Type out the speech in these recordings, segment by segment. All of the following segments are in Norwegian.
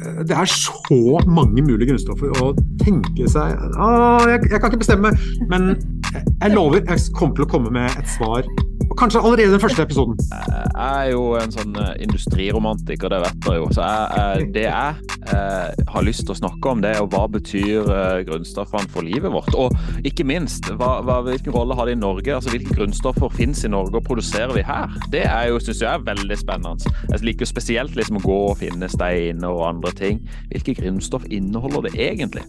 eh, det er så mange mulige grunnstoffer å tenke seg. Å, jeg, jeg kan ikke bestemme, men jeg lover jeg kommer til å komme med et svar og kanskje allerede den første episoden. Jeg er jo en sånn eh, industriromantiker, det vet dere jo. Så jeg, det jeg jeg har lyst til å snakke om, det er hva betyr eh, grunnstoffene for livet vårt. Og ikke minst, hva, hva, hvilken rolle har det i Norge? Altså Hvilke grunnstoffer finnes i Norge, og produserer vi her? Det er jo, syns jeg er veldig spennende. Jeg liker spesielt liksom å gå og finne steiner og andre ting. Hvilke grunnstoff inneholder det egentlig?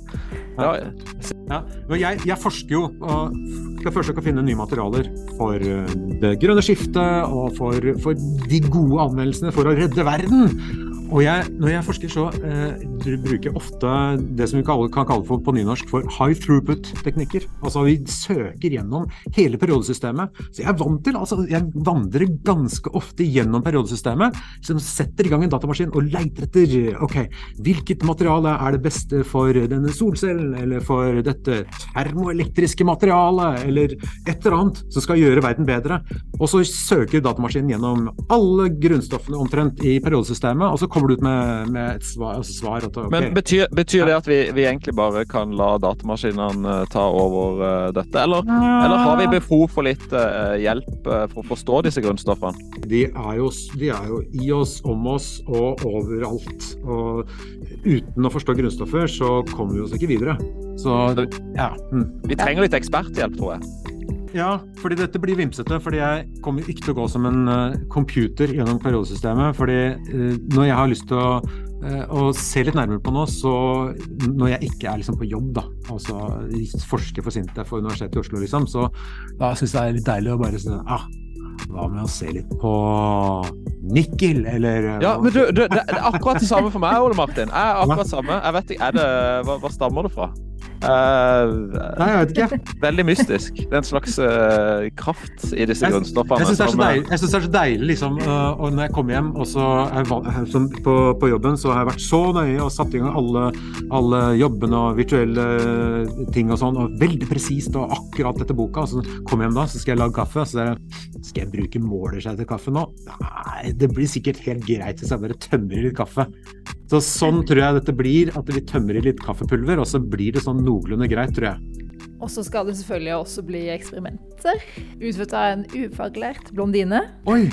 Ja, ja. Jeg, jeg, forsker jo og skal forsøke å finne nye materialer for det grønne skiftet og for, for de gode anmeldelsene for å redde verden. Og jeg, når jeg forsker, så eh, bruker jeg ofte det som vi kan kalle for på nynorsk for high throughput-teknikker. Altså vi søker gjennom hele periodesystemet. Så jeg er vant til, altså jeg vandrer ganske ofte gjennom periodesystemet, som setter i gang en datamaskin og leiter etter ok, hvilket materiale er det beste for denne solcellen, eller for dette termoelektriske materialet, eller et eller annet som skal gjøre verden bedre. Og så søker datamaskinen gjennom alle grunnstoffene omtrent i periodesystemet. og så kommer kommer du ut med, med et svar. Altså svar okay. Men betyr, betyr, det at vi, vi, egentlig bare kan la datamaskinene uh, ta over uh, dette, eller, eller, har vi behov for litt uh, hjelp for å forstå disse grunnstoffene? De er, jo, de er, jo, i oss, om oss og overalt. Og uten å forstå grunnstoffer, så kommer vi oss ikke videre. Så ja. Mm. Vi trenger litt eksperthjelp, tror jeg. Ja, fordi dette blir vimsete. Fordi jeg kommer ikke til å gå som en uh, computer gjennom periodesystemet. Fordi uh, når jeg har lyst til å, uh, å, se litt nærmere på noe, så når jeg ikke er liksom på jobb, da, altså forsker for Sintef for Universitetet i Oslo, liksom, så da syns jeg det er litt deilig å bare si ah, hva med å se litt på nikkel, eller Ja, men du, du det, er akkurat det samme for meg, Ole Martin. Jeg er akkurat samme. Jeg vet ikke, er det, hva, hva stammer det fra? Uh, Nei, jeg vet ikke. Veldig mystisk. Det er en slags uh, kraft i disse jeg, grunnstoffene. Jeg syns det, det, er så deilig, liksom, uh, og når jeg kommer hjem og så er, som på, på, jobben, så har jeg vært så nøye og satt i gang alle, alle jobbene og virtuelle ting og sånn, og veldig presist og akkurat etter boka. Og så kommer jeg hjem da, så skal jeg lage kaffe. Så er det, skal jeg bruke måleskje til kaffe nå? Nei, det blir sikkert helt greit hvis jeg bare tømmer i litt kaffe. Så sånn tror jeg dette blir, at vi tømmer i litt kaffepulver, og så blir det sånn noenlunde greit, tror jeg. Og så skal det selvfølgelig også bli eksperimenter. Utført av en ufaglært blondine. Oi!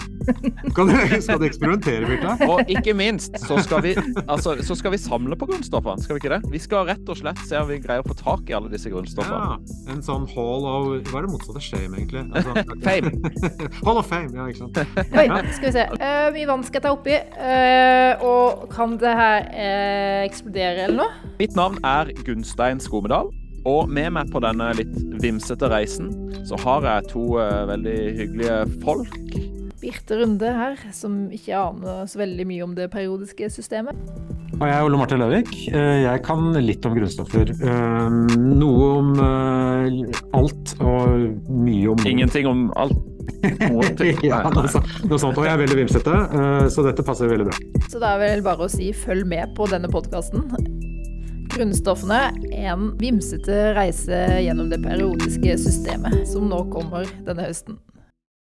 Skal du, skal du eksperimentere, Birta? Og ikke minst så skal, vi, altså, så skal vi samle på grunnstoffene, skal vi ikke det? Vi skal rett og slett se om vi greier å få tak i alle disse grunnstoffene. Ja, en sånn hall of Hva er det motsatte shame, egentlig? Altså, fame. hall of fame, ja, ikke sant. Oi, skal vi se. Uh, mye vann skal jeg ta oppi. Uh, og kan det her uh, eksplodere eller noe? Mitt navn er Gunstein Skomedal. Og med meg på denne litt vimsete reisen, så har jeg to uh, veldig hyggelige folk. Birte Runde her, som ikke aner så veldig mye om det periodiske systemet. Og jeg er Ole Martin Løvik. Eh, jeg kan litt om grunnstoffer. Eh, noe om alt og mye om Ingenting om alt? ja, noe, noe sånt. Og jeg er veldig vimsete, så dette passer veldig bra. Så det er vel bare å si følg med på denne podkasten. Grunnstoffene en vimsete reise gjennom det periodiske systemet, som nå kommer denne høsten.